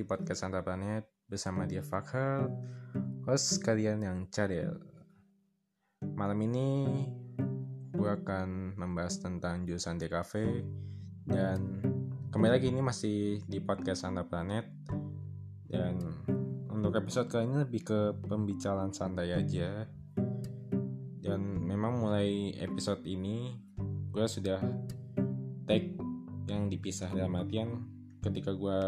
di podcast Santa Planet bersama dia Fakhar, host kalian yang cadel. Malam ini gue akan membahas tentang jurusan DKV dan kembali lagi ini masih di podcast Santa Planet dan untuk episode kali ini lebih ke pembicaraan santai aja. Dan memang mulai episode ini gue sudah take yang dipisah dalam artian ketika gue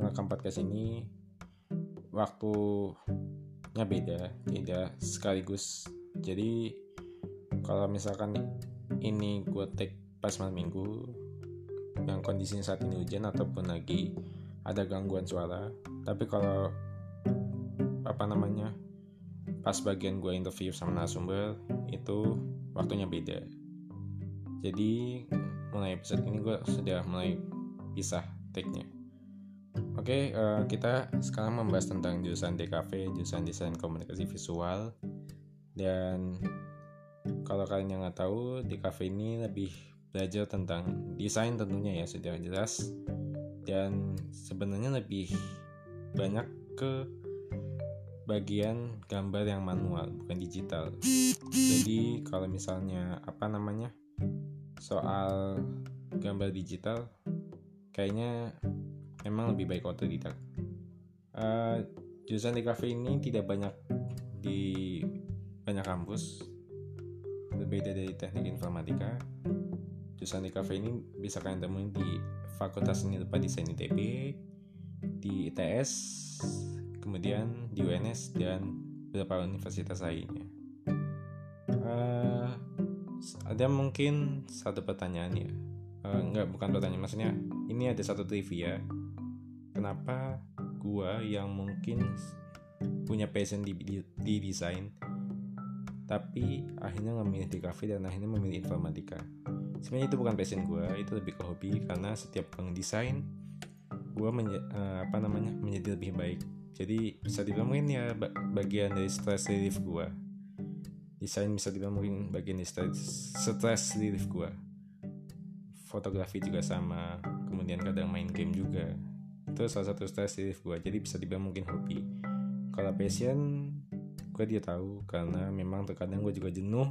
merekam podcast ini waktunya beda tidak sekaligus jadi kalau misalkan ini gue take pas malam minggu yang kondisinya saat ini hujan ataupun lagi ada gangguan suara tapi kalau apa namanya pas bagian gue interview sama narasumber itu waktunya beda jadi mulai episode ini gue sudah mulai pisah take-nya. Oke, okay, uh, eh, kita sekarang membahas tentang jurusan DKV, jurusan Desain Komunikasi Visual. Dan kalau kalian yang nggak tahu, DKV ini lebih belajar tentang desain tentunya ya, sudah jelas. Dan sebenarnya lebih banyak ke bagian gambar yang manual, bukan digital. Jadi kalau misalnya apa namanya soal gambar digital kayaknya emang lebih baik otodidak uh, jurusan di kafe ini tidak banyak di banyak kampus. Berbeda dari teknik informatika. Jurusan di kafe ini bisa kalian temuin di Fakultas Seni Rupa Desain ITB di ITS kemudian di UNS dan beberapa universitas lainnya. Uh, ada mungkin satu pertanyaan ya. Uh, enggak bukan pertanyaan maksudnya ini ada satu trivia kenapa gua yang mungkin punya passion di, di, di desain tapi akhirnya memilih di kafe dan akhirnya memilih informatika. Sebenarnya itu bukan passion gue itu lebih ke hobi karena setiap desain gue menye, uh, apa namanya menjadi lebih baik. Jadi bisa dibilang mungkin ya bagian dari stress relief gue desain bisa dibilang mungkin bagian dari stress, stress relief gue fotografi juga sama kemudian kadang main game juga itu salah satu stress gue jadi bisa dibilang mungkin hobi. Kalau passion gue dia tahu karena memang terkadang gue juga jenuh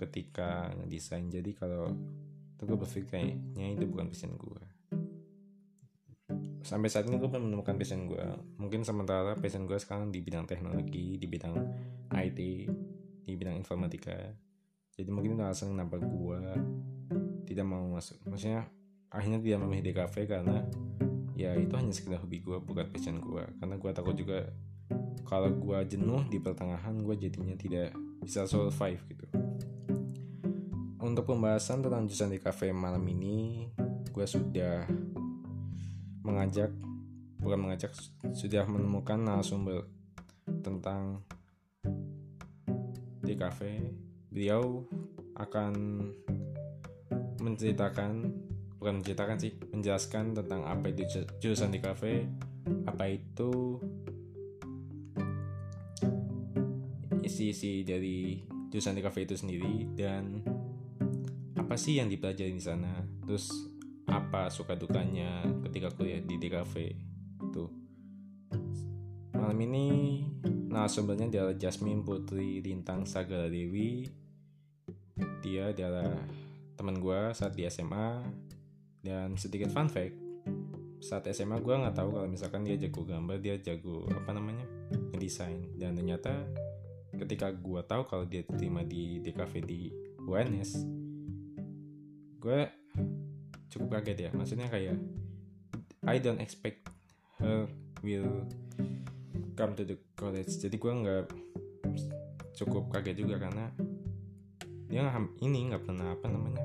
ketika ngedesain. Jadi kalau itu gue berpikir kayaknya itu bukan passion gue sampai saat ini gue belum menemukan passion gue mungkin sementara passion gue sekarang di bidang teknologi di bidang IT di bidang informatika. Jadi mungkin itu alasan kenapa gue tidak mau masuk. Maksudnya akhirnya tidak memilih DKV karena ya itu hanya sekedar hobi gue bukan passion gue karena gue takut juga kalau gue jenuh di pertengahan gue jadinya tidak bisa survive gitu. Untuk pembahasan tentang jurusan DKV malam ini gue sudah mengajak bukan mengajak sudah menemukan narasumber tentang DKV beliau akan menceritakan bukan menceritakan sih menjelaskan tentang apa itu jurusan di kafe apa itu isi-isi dari jurusan di kafe itu sendiri dan apa sih yang dipelajari di sana terus apa suka dukanya ketika kuliah di DKV itu. Malam ini narasumbernya adalah Jasmine Putri Lintang Sagara Dewi dia adalah teman gue saat di SMA dan sedikit fun fact saat SMA gue nggak tahu kalau misalkan dia jago gambar dia jago apa namanya? Desain dan ternyata ketika gue tahu kalau dia terima di DKV di UNS gue cukup kaget ya. Maksudnya kayak I don't expect her will come to the college. Jadi gue nggak cukup kaget juga karena dia ini nggak pernah apa namanya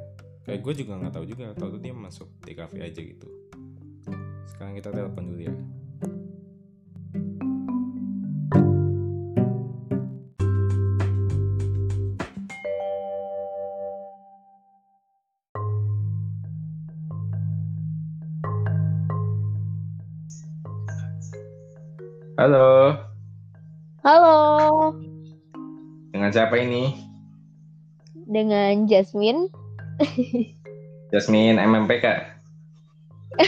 kayak gue juga nggak tahu juga tahu tuh dia masuk di cafe aja gitu sekarang kita telepon dulu ya Halo. Halo. Dengan siapa ini? dengan Jasmine. Jasmine MMPK.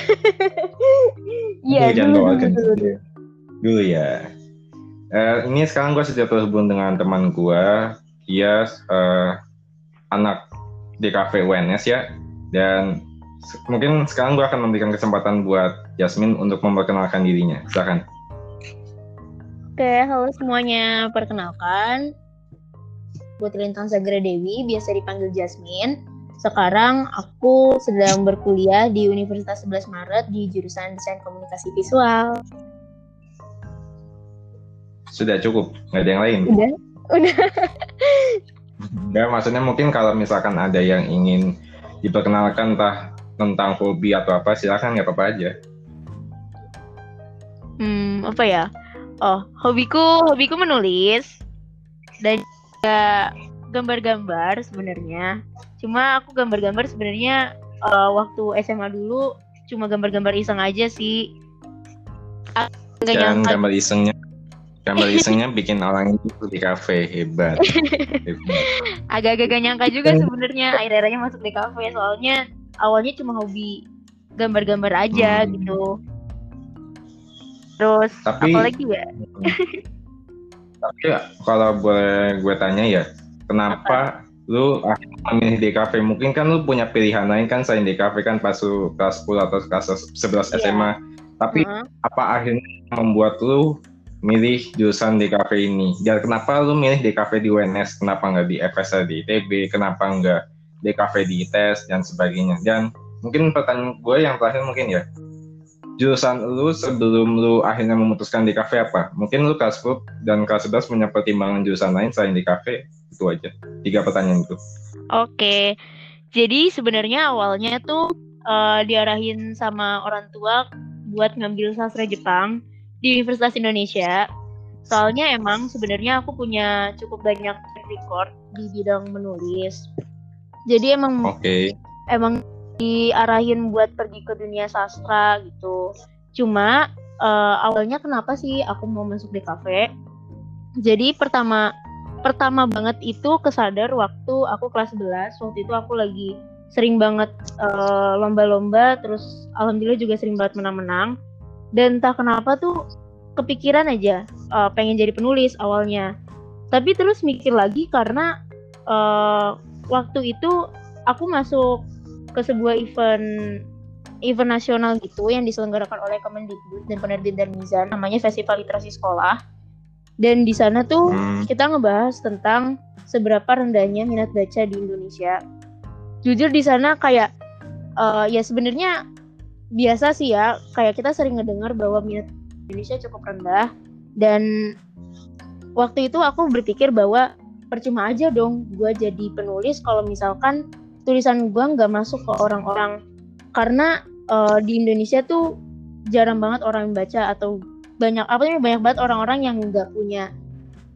Iya, jangan dulu, dulu, dulu, dulu. Dulu ya. Eh, ini sekarang gue sudah terhubung dengan teman gue. Dia eh, anak di kafe UNS ya. Dan se- mungkin sekarang gue akan memberikan kesempatan buat Jasmine untuk memperkenalkan dirinya. Silakan. Oke, halo semuanya. Perkenalkan, Putri Lintang Sagra Dewi, biasa dipanggil Jasmine. Sekarang aku sedang berkuliah di Universitas 11 Maret di jurusan Desain Komunikasi Visual. Sudah cukup, nggak ada yang lain. Udah? Udah. Ya, maksudnya mungkin kalau misalkan ada yang ingin diperkenalkan entah tentang hobi atau apa, silakan nggak apa-apa aja. Hmm, apa ya? Oh, hobiku, hobiku menulis dan juga gambar-gambar sebenarnya. Cuma aku gambar-gambar sebenarnya eh, waktu SMA dulu cuma gambar-gambar iseng aja sih. Dan nyangka gambar isengnya, gambar isengnya bikin orang itu di kafe hebat. Agak-agak gak nyangka juga sebenarnya akhir-akhirnya masuk di kafe soalnya awalnya cuma hobi gambar-gambar aja Hmm. gitu. Terus Tapi- apalagi ya? Tapi kalau boleh gue tanya ya, kenapa lu akhirnya memilih DKV? Mungkin kan lu punya pilihan lain kan selain DKV kan pas lu kelas 10 atau kelas 11 Iya. SMA. Tapi Heeh. apa akhirnya membuat lu milih jurusan DKV ini? Dan kenapa lu milih DKV di UNS? Kenapa nggak di FSA di ITB? Kenapa nggak DKV di ITES dan sebagainya? Dan mungkin pertanyaan gue yang terakhir mungkin ya, jurusan lu sebelum lu akhirnya memutuskan DKV apa? Mungkin lu kelas 10 dan kelas 11 punya pertimbangan jurusan lain selain DKV? Itu aja. Tiga pertanyaan itu. Oke, jadi sebenarnya awalnya tuh eh, diarahin sama orang tua buat ngambil sastra Jepang di Universitas Indonesia. Soalnya emang sebenarnya aku punya cukup banyak record di bidang menulis. Jadi emang Oke. emang diarahin buat pergi ke dunia sastra gitu. Cuma eh, awalnya kenapa sih aku mau masuk di kafe? Jadi pertama pertama banget itu kesadar waktu aku kelas 11. Waktu itu aku lagi sering banget eh, lomba-lomba terus alhamdulillah juga sering banget menang-menang. Dan entah kenapa tuh kepikiran aja eh, pengen jadi penulis awalnya. Tapi terus mikir lagi karena eh, waktu itu aku masuk ke sebuah event event nasional gitu yang diselenggarakan oleh Kemendikbud dan penerbit dan Mizan namanya Festival Literasi Sekolah. Dan di sana tuh Hmm, kita ngebahas tentang seberapa rendahnya minat baca di Indonesia. Jujur di sana kayak eh, ya sebenarnya biasa sih ya, kayak kita sering ngedengar bahwa minat Indonesia cukup rendah. Dan waktu itu aku berpikir bahwa percuma aja dong gue jadi penulis kalau misalkan tulisan gue nggak masuk ke orang-orang. Karena eh, di Indonesia tuh jarang banget orang yang baca atau banyak apa namanya banyak banget orang-orang yang nggak punya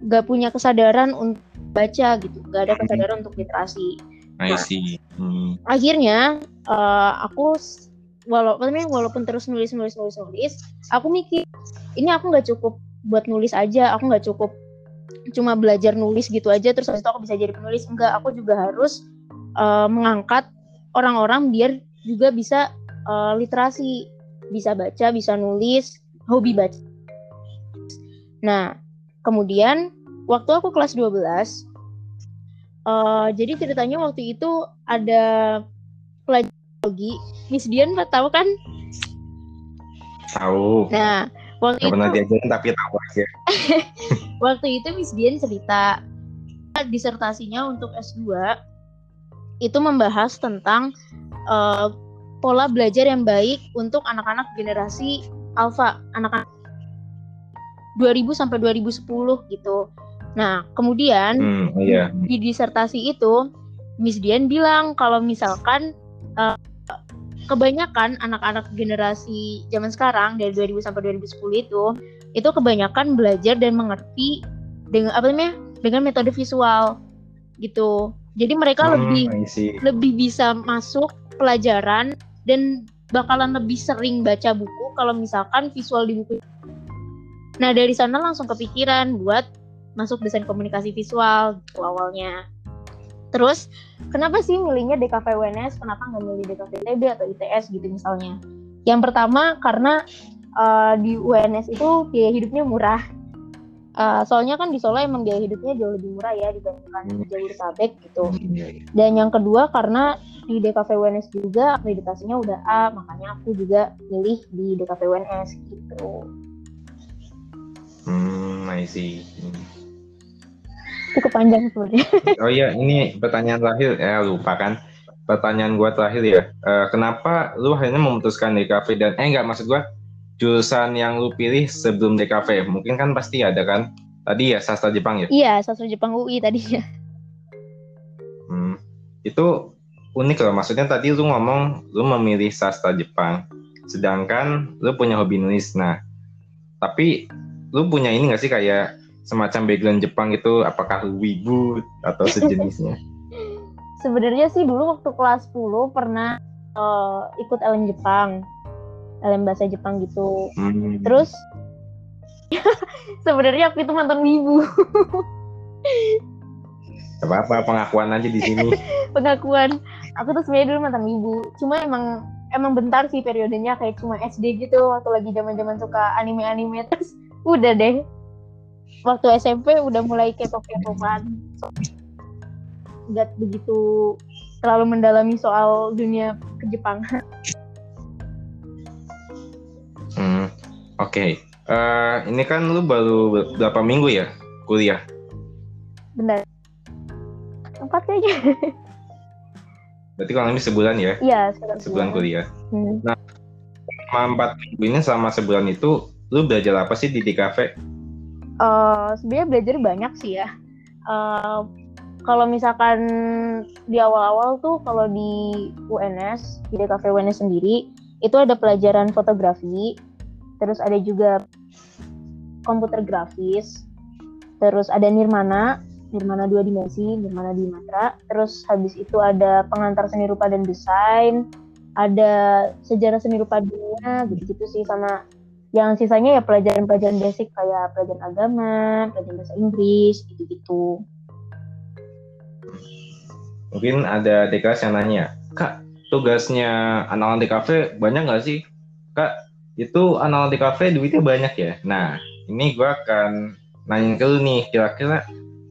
nggak punya kesadaran untuk baca gitu. Nggak ada kesadaran untuk literasi. I see. Hmm. akhirnya eh, aku s- walau apa namanya, walaupun terus nulis nulis nulis nulis aku mikir ini aku nggak cukup buat nulis aja aku nggak cukup cuma belajar nulis gitu aja terus habis itu aku bisa jadi penulis. Enggak aku juga harus eh, mengangkat orang-orang biar juga bisa eh, literasi. Bisa baca bisa nulis hobi baca nah kemudian waktu aku kelas 12 eh, jadi ceritanya waktu itu ada pelajaran biologi Miss Dian tahu kan Tahu. nah waktu Gak itu pernah diajarin tapi tahu aja. waktu itu Miss Dian cerita disertasinya untuk S2 itu membahas tentang eh, pola belajar yang baik untuk anak-anak generasi alfa, anak-anak 2000 sampai 2010 gitu. Nah, kemudian Hmm, iya. di disertasi itu Miss Dian bilang kalau misalkan eh, kebanyakan anak-anak generasi zaman sekarang dari 2000 sampai 2010 itu itu kebanyakan belajar dan mengerti dengan apa namanya dengan metode visual gitu. Jadi mereka Hmm, lebih lebih bisa masuk pelajaran dan bakalan lebih sering baca buku kalau misalkan visual di buku. Nah dari sana langsung kepikiran buat masuk desain komunikasi visual gitu awalnya. Terus kenapa sih milihnya DKV UNS? Kenapa nggak milih DKV ITB atau ITS gitu misalnya? Yang pertama karena uh, di UNS itu biaya hidupnya murah. Uh, soalnya kan di Solo emang biaya hidupnya jauh lebih murah ya dibandingkan di Jabodetabek gitu. Dan yang kedua karena di DKV UNS juga akreditasinya udah A, makanya aku juga pilih di DKV UNS gitu. Hmm, I see. Cukup panjang sebenarnya. Oh iya, ini pertanyaan terakhir ya lupa kan. Pertanyaan gua terakhir ya. Uh, kenapa lu akhirnya memutuskan DKV dan eh enggak maksud gua jurusan yang lu pilih sebelum DKV? Mungkin kan pasti ada kan? Tadi ya sastra Jepang ya? Iya, sastra Jepang UI tadinya. Hmm, itu unik loh. Maksudnya tadi lu ngomong lu memilih sastra Jepang, sedangkan lu punya hobi nulis. Nah, tapi lu punya ini gak sih kayak semacam background Jepang itu apakah wibu atau sejenisnya? Sebenarnya sih dulu waktu kelas 10 pernah uh, ikut LM Jepang. Dalam bahasa Jepang gitu. Hmm. terus sebenarnya aku itu mantan wibu. Apa apa pengakuan aja di sini. Pengakuan. Aku tuh sebenarnya dulu mantan wibu. Cuma emang emang bentar sih periodenya kayak cuma SD gitu waktu lagi zaman zaman suka anime anime terus udah deh waktu SMP udah mulai kepo kepoan nggak begitu terlalu mendalami soal dunia kejepangan Hmm, oke. Okay. Uh, eh, ini kan lu baru berapa minggu ya kuliah? Benar. Empat kayaknya. Berarti kalau ini sebulan ya? Iya, sebulan, sebulan kuliah. Hmm. Nah, selama empat minggu ini sama sebulan itu, lu belajar apa sih di DKV? Uh, eh, sebenarnya belajar banyak sih ya. Uh, kalau misalkan di awal-awal tuh kalau di UNS di DKV UNS sendiri itu ada pelajaran fotografi, terus ada juga komputer grafis, terus ada nirmana, nirmana dua dimensi, nirmana di matra, terus habis itu ada pengantar seni rupa dan desain, ada sejarah seni rupa dunia, gitu-gitu sih sama yang sisanya ya pelajaran-pelajaran basic kayak pelajaran agama, pelajaran bahasa Inggris, gitu-gitu. Mungkin ada dekas yang nanya, Kak, tugasnya anak-anak di kafe banyak nggak sih? Kak itu anak-anak di kafe duitnya banyak ya? Nah ini gue akan nanya ke lu nih kira-kira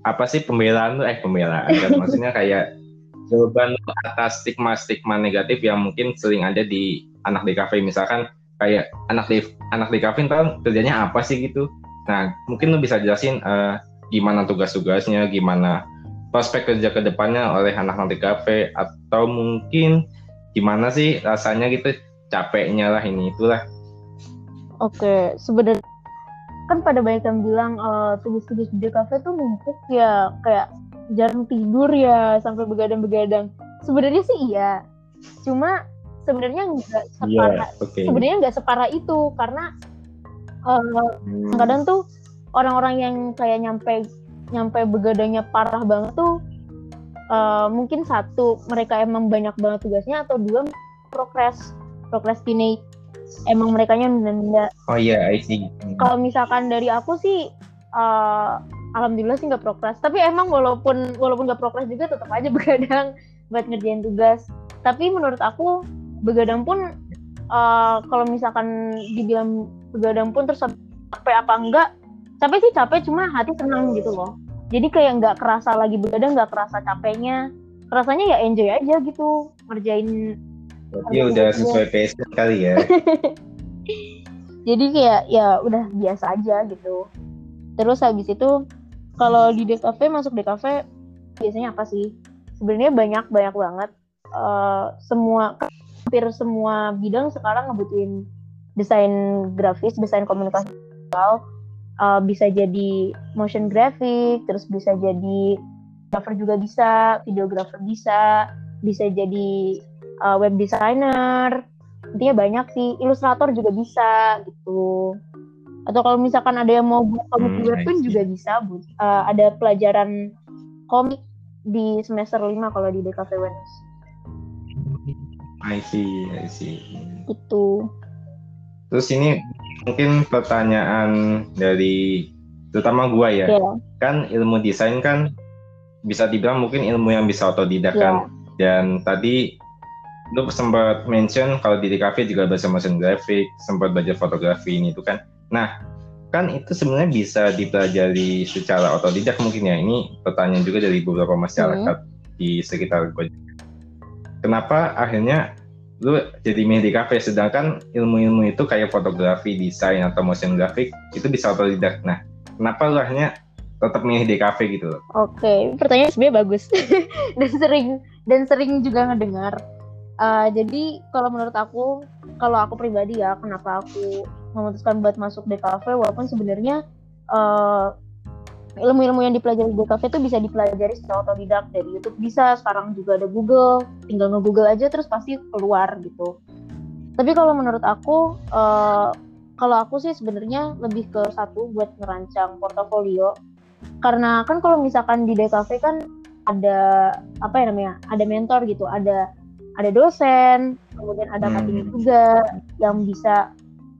apa sih pembelaan lu? Eh pembelaan kan? Maksudnya kayak jawaban atas stigma-stigma negatif yang mungkin sering ada di anak di kafe. Misalkan kayak anak di anak di kafe ntar kerjanya apa sih gitu. Nah mungkin lu bisa jelasin uh, gimana tugas-tugasnya gimana prospek kerja ke depannya oleh anak-anak di kafe atau mungkin gimana sih rasanya gitu capeknya lah ini itulah. Oke sebenarnya kan pada banyak yang bilang uh, tugas-tugas di kafe tuh numpuk ya kayak jarang tidur ya sampai begadang-begadang. Sebenarnya sih iya. Cuma sebenarnya nggak separah yeah, okay. sebenarnya nggak separah itu karena uh, hmm. kadang tuh orang-orang yang kayak nyampe nyampe begadangnya parah banget tuh uh, mungkin satu mereka emang banyak banget tugasnya atau dua progres procrastinate emang mereka nunda oh iya yeah, I see kalau misalkan dari aku sih uh, alhamdulillah sih nggak progres tapi emang walaupun walaupun nggak progres juga tetap aja begadang buat ngerjain tugas tapi menurut aku begadang pun uh, kalau misalkan dibilang begadang pun terus capek apa enggak capek sih capek cuma hati senang gitu loh. Jadi kayak nggak kerasa lagi begadang nggak kerasa capeknya. Rasanya ya enjoy aja gitu ngerjain Iya udah sesuai PS kali ya. Jadi kayak ya udah biasa aja gitu. Terus habis itu kalau di DKV masuk DKV biasanya apa sih? Sebenarnya banyak banyak banget. Uh, semua hampir semua bidang sekarang ngebutuhin desain grafis desain komunikasi uh, bisa jadi motion graphic, terus bisa jadi cover juga bisa, videographer bisa, bisa jadi uh, web designer, intinya banyak sih, ilustrator juga bisa gitu. Atau kalau misalkan ada yang mau buat komik hmm, pun juga bisa, bu. Uh, ada pelajaran komik di semester 5 kalau di DKV UNS. I see, I see. Itu. Terus ini mungkin pertanyaan dari terutama gua ya. Yeah. Kan ilmu desain kan bisa dibilang mungkin ilmu yang bisa otodidak yeah. kan. Dan tadi lu sempat mention kalau di DKV juga bahasa motion graphic, sempat belajar fotografi ini itu kan. Nah, kan itu sebenarnya bisa dipelajari secara otodidak mungkin ya. Ini pertanyaan juga dari beberapa masyarakat hmm. di sekitar gue. Kenapa akhirnya lu jadi milih di kafe sedangkan ilmu-ilmu itu kayak fotografi, desain atau motion graphic itu bisa otodidak. Nah, kenapa lu akhirnya tetap milih di kafe gitu? Oke, okay. pertanyaan sebenarnya bagus dan sering dan sering juga ngedengar Uh, jadi kalau menurut aku, kalau aku pribadi ya, kenapa aku memutuskan buat masuk DKV, walaupun sebenarnya uh, ilmu-ilmu yang dipelajari di DKV itu bisa dipelajari secara otodidak dari YouTube bisa, sekarang juga ada Google, tinggal nge-Google aja terus pasti keluar gitu. Tapi kalau menurut aku, uh, kalau aku sih sebenarnya lebih ke satu buat merancang portofolio, karena kan kalau misalkan di DKV kan ada apa ya namanya, ada mentor gitu, ada ada dosen, kemudian ada hmm. juga yang bisa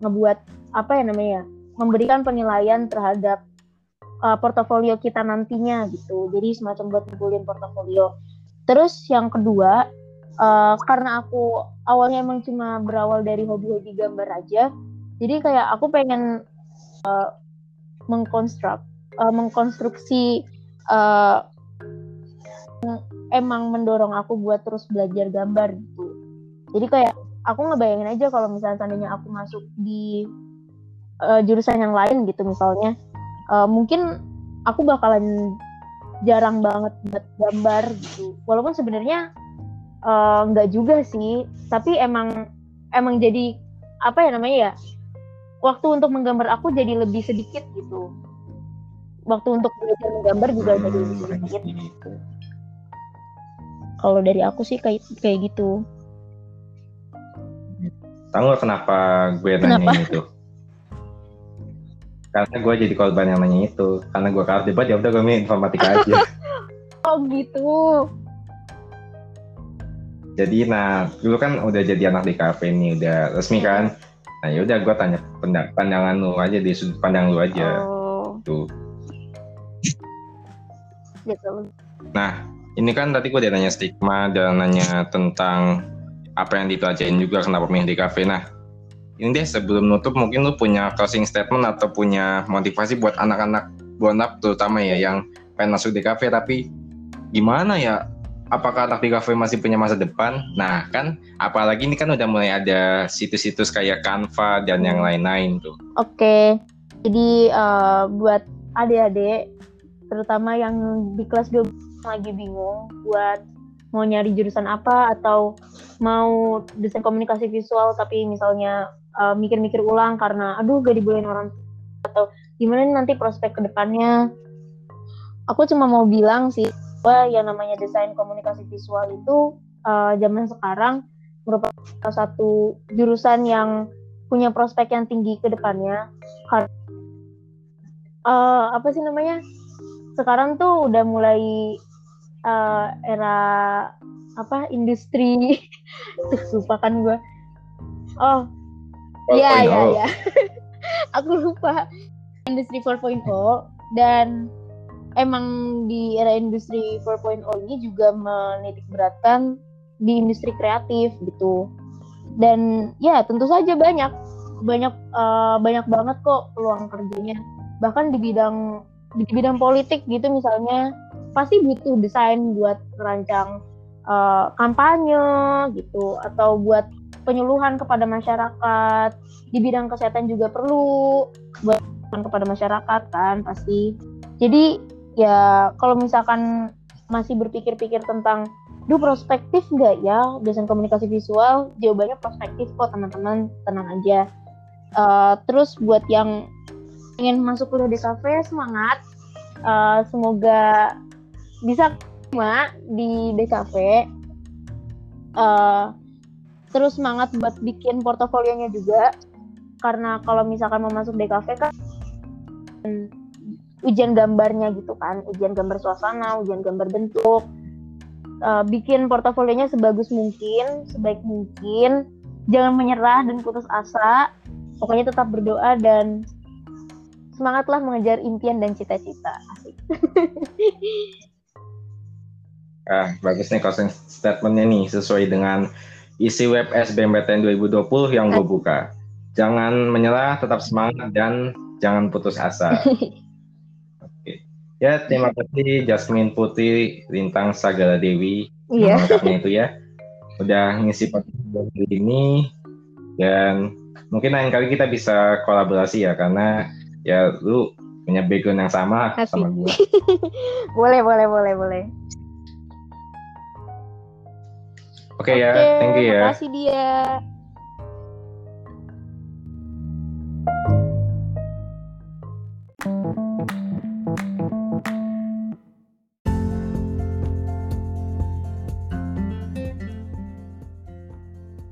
ngebuat apa ya namanya memberikan penilaian terhadap uh, portofolio kita nantinya gitu. Jadi semacam buat ngumpulin portofolio. Terus yang kedua, uh, karena aku awalnya emang cuma berawal dari hobi-hobi gambar aja, jadi kayak aku pengen uh, mengkonstruk, uh, mengkonstruksi uh, emang mendorong aku buat terus belajar gambar gitu jadi kayak aku ngebayangin aja kalau misalnya seandainya aku masuk di uh, jurusan yang lain gitu misalnya uh, mungkin aku bakalan jarang banget buat gambar gitu. Walaupun sebenarnya uh, nggak juga sih. Tapi emang emang jadi apa ya namanya ya waktu untuk menggambar aku jadi lebih sedikit gitu. Waktu untuk belajar menggambar juga jadi lebih hmm, sedikit. Gitu kalau dari aku sih kayak kayak gitu. Tahu kenapa gue kenapa? nanya itu karena gue jadi korban yang nanya itu karena gue kalah debat ya udah gue milih informatika aja oh gitu jadi nah dulu kan udah jadi anak di kafe ini udah resmi iya. kan nah ya udah gue tanya pandangan lu aja di sudut pandang lu aja oh. tuh gitu. nah ini kan tadi gue udah nanya stigma dan nanya tentang apa yang dipelajarin juga kenapa milih di kafe. Nah, ini deh sebelum nutup mungkin lu punya closing statement atau punya motivasi buat anak-anak bonap terutama ya yang pengen masuk di kafe tapi gimana ya apakah anak di kafe masih punya masa depan? Nah kan apalagi ini kan udah mulai ada situs-situs kayak Canva dan yang lain-lain tuh. Oke, jadi uh, buat adik-adik terutama yang di kelas 12 lagi bingung buat mau nyari jurusan apa atau mau desain komunikasi visual tapi misalnya uh, mikir-mikir ulang karena aduh gak dibolehin orang atau gimana nih nanti prospek ke depannya aku cuma mau bilang sih bahwa yang namanya desain komunikasi visual itu uh, zaman sekarang merupakan satu jurusan yang punya prospek yang tinggi ke depannya. Karena uh, apa sih namanya? Sekarang tuh udah mulai uh, era apa industri. Tuh lupa kan gue oh iya iya iya. Aku lupa. Industri 4.0 dan emang di era industri 4.0 ini juga menitik beratkan di industri kreatif gitu. Dan ya tentu saja banyak banyak uh, banyak banget kok peluang kerjanya. Bahkan di bidang di bidang politik gitu misalnya pasti butuh desain buat merancang uh, kampanye gitu atau buat penyuluhan kepada masyarakat. Di bidang kesehatan juga perlu buat kepada masyarakat kan pasti. Jadi ya kalau misalkan masih berpikir-pikir tentang duh prospektif nggak ya? Desain komunikasi visual jawabannya prospektif kok teman-teman. Tenang aja. Uh, terus buat yang ingin masuk kuliah di kafe semangat. Uh, semoga bisa cuma di DKV uh, terus semangat buat bikin portofolionya juga. Karena kalau misalkan mau masuk DKV kan ujian gambarnya gitu kan. Ujian gambar suasana ujian gambar bentuk. Uh, bikin portofolionya sebagus mungkin sebaik mungkin. Jangan menyerah dan putus asa. Pokoknya tetap berdoa dan semangatlah mengejar impian dan cita-cita. Asik. Ah bagus nih closing statementnya nih sesuai dengan isi web SBMPTN 2020 yang gue buka. Jangan menyerah, tetap semangat dan jangan putus asa. Oke. Ya, terima kasih Jasmine Putri Lintang Sagala Dewi. Iya. Lengkapnya itu ya. Udah ngisi podcast ini dan mungkin lain kali kita bisa kolaborasi ya karena ya lu punya background yang sama sama gue. boleh, boleh, boleh, boleh. Oke ya, thank you ya. Makasih dia.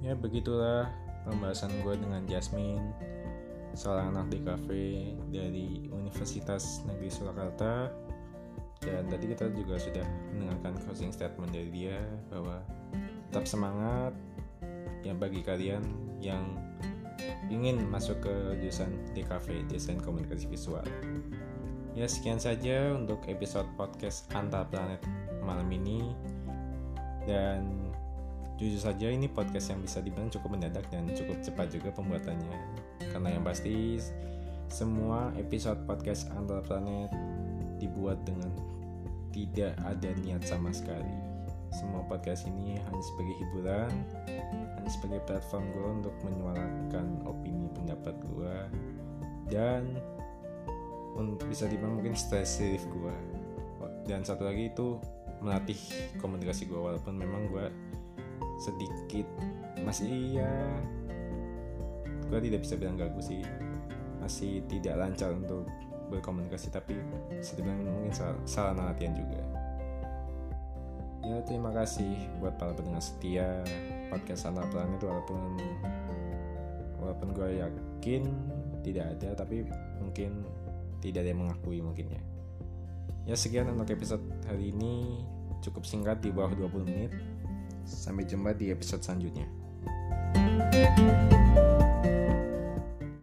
Ya begitulah pembahasan gue dengan Jasmine seorang anak DKV dari Universitas Negeri Surakarta dan tadi kita juga sudah mendengarkan closing statement dari dia bahwa tetap semangat yang bagi kalian yang ingin masuk ke jurusan DKV Desain Komunikasi Visual. Ya sekian saja untuk episode podcast Antar Planet malam ini. Dan jujur saja ini podcast yang bisa dibilang cukup mendadak dan cukup cepat juga pembuatannya. Karena yang pasti semua episode podcast Antar Planet dibuat dengan tidak ada niat sama sekali semua podcast ini hanya sebagai hiburan hanya sebagai platform gue untuk menyuarakan opini pendapat gue dan untuk bisa dibilang mungkin stress gue dan satu lagi itu melatih komunikasi gue walaupun memang gue sedikit masih ya gue tidak bisa bilang gagu sih. Masih tidak lancar untuk berkomunikasi tapi sedang mungkin salah, salah latihan juga ya terima kasih buat para pendengar setia podcast antar planet walaupun walaupun gue yakin tidak ada tapi mungkin tidak ada yang mengakui mungkin ya. Ya sekian untuk episode hari ini. Cukup singkat di bawah 20 menit. Sampai jumpa di episode selanjutnya.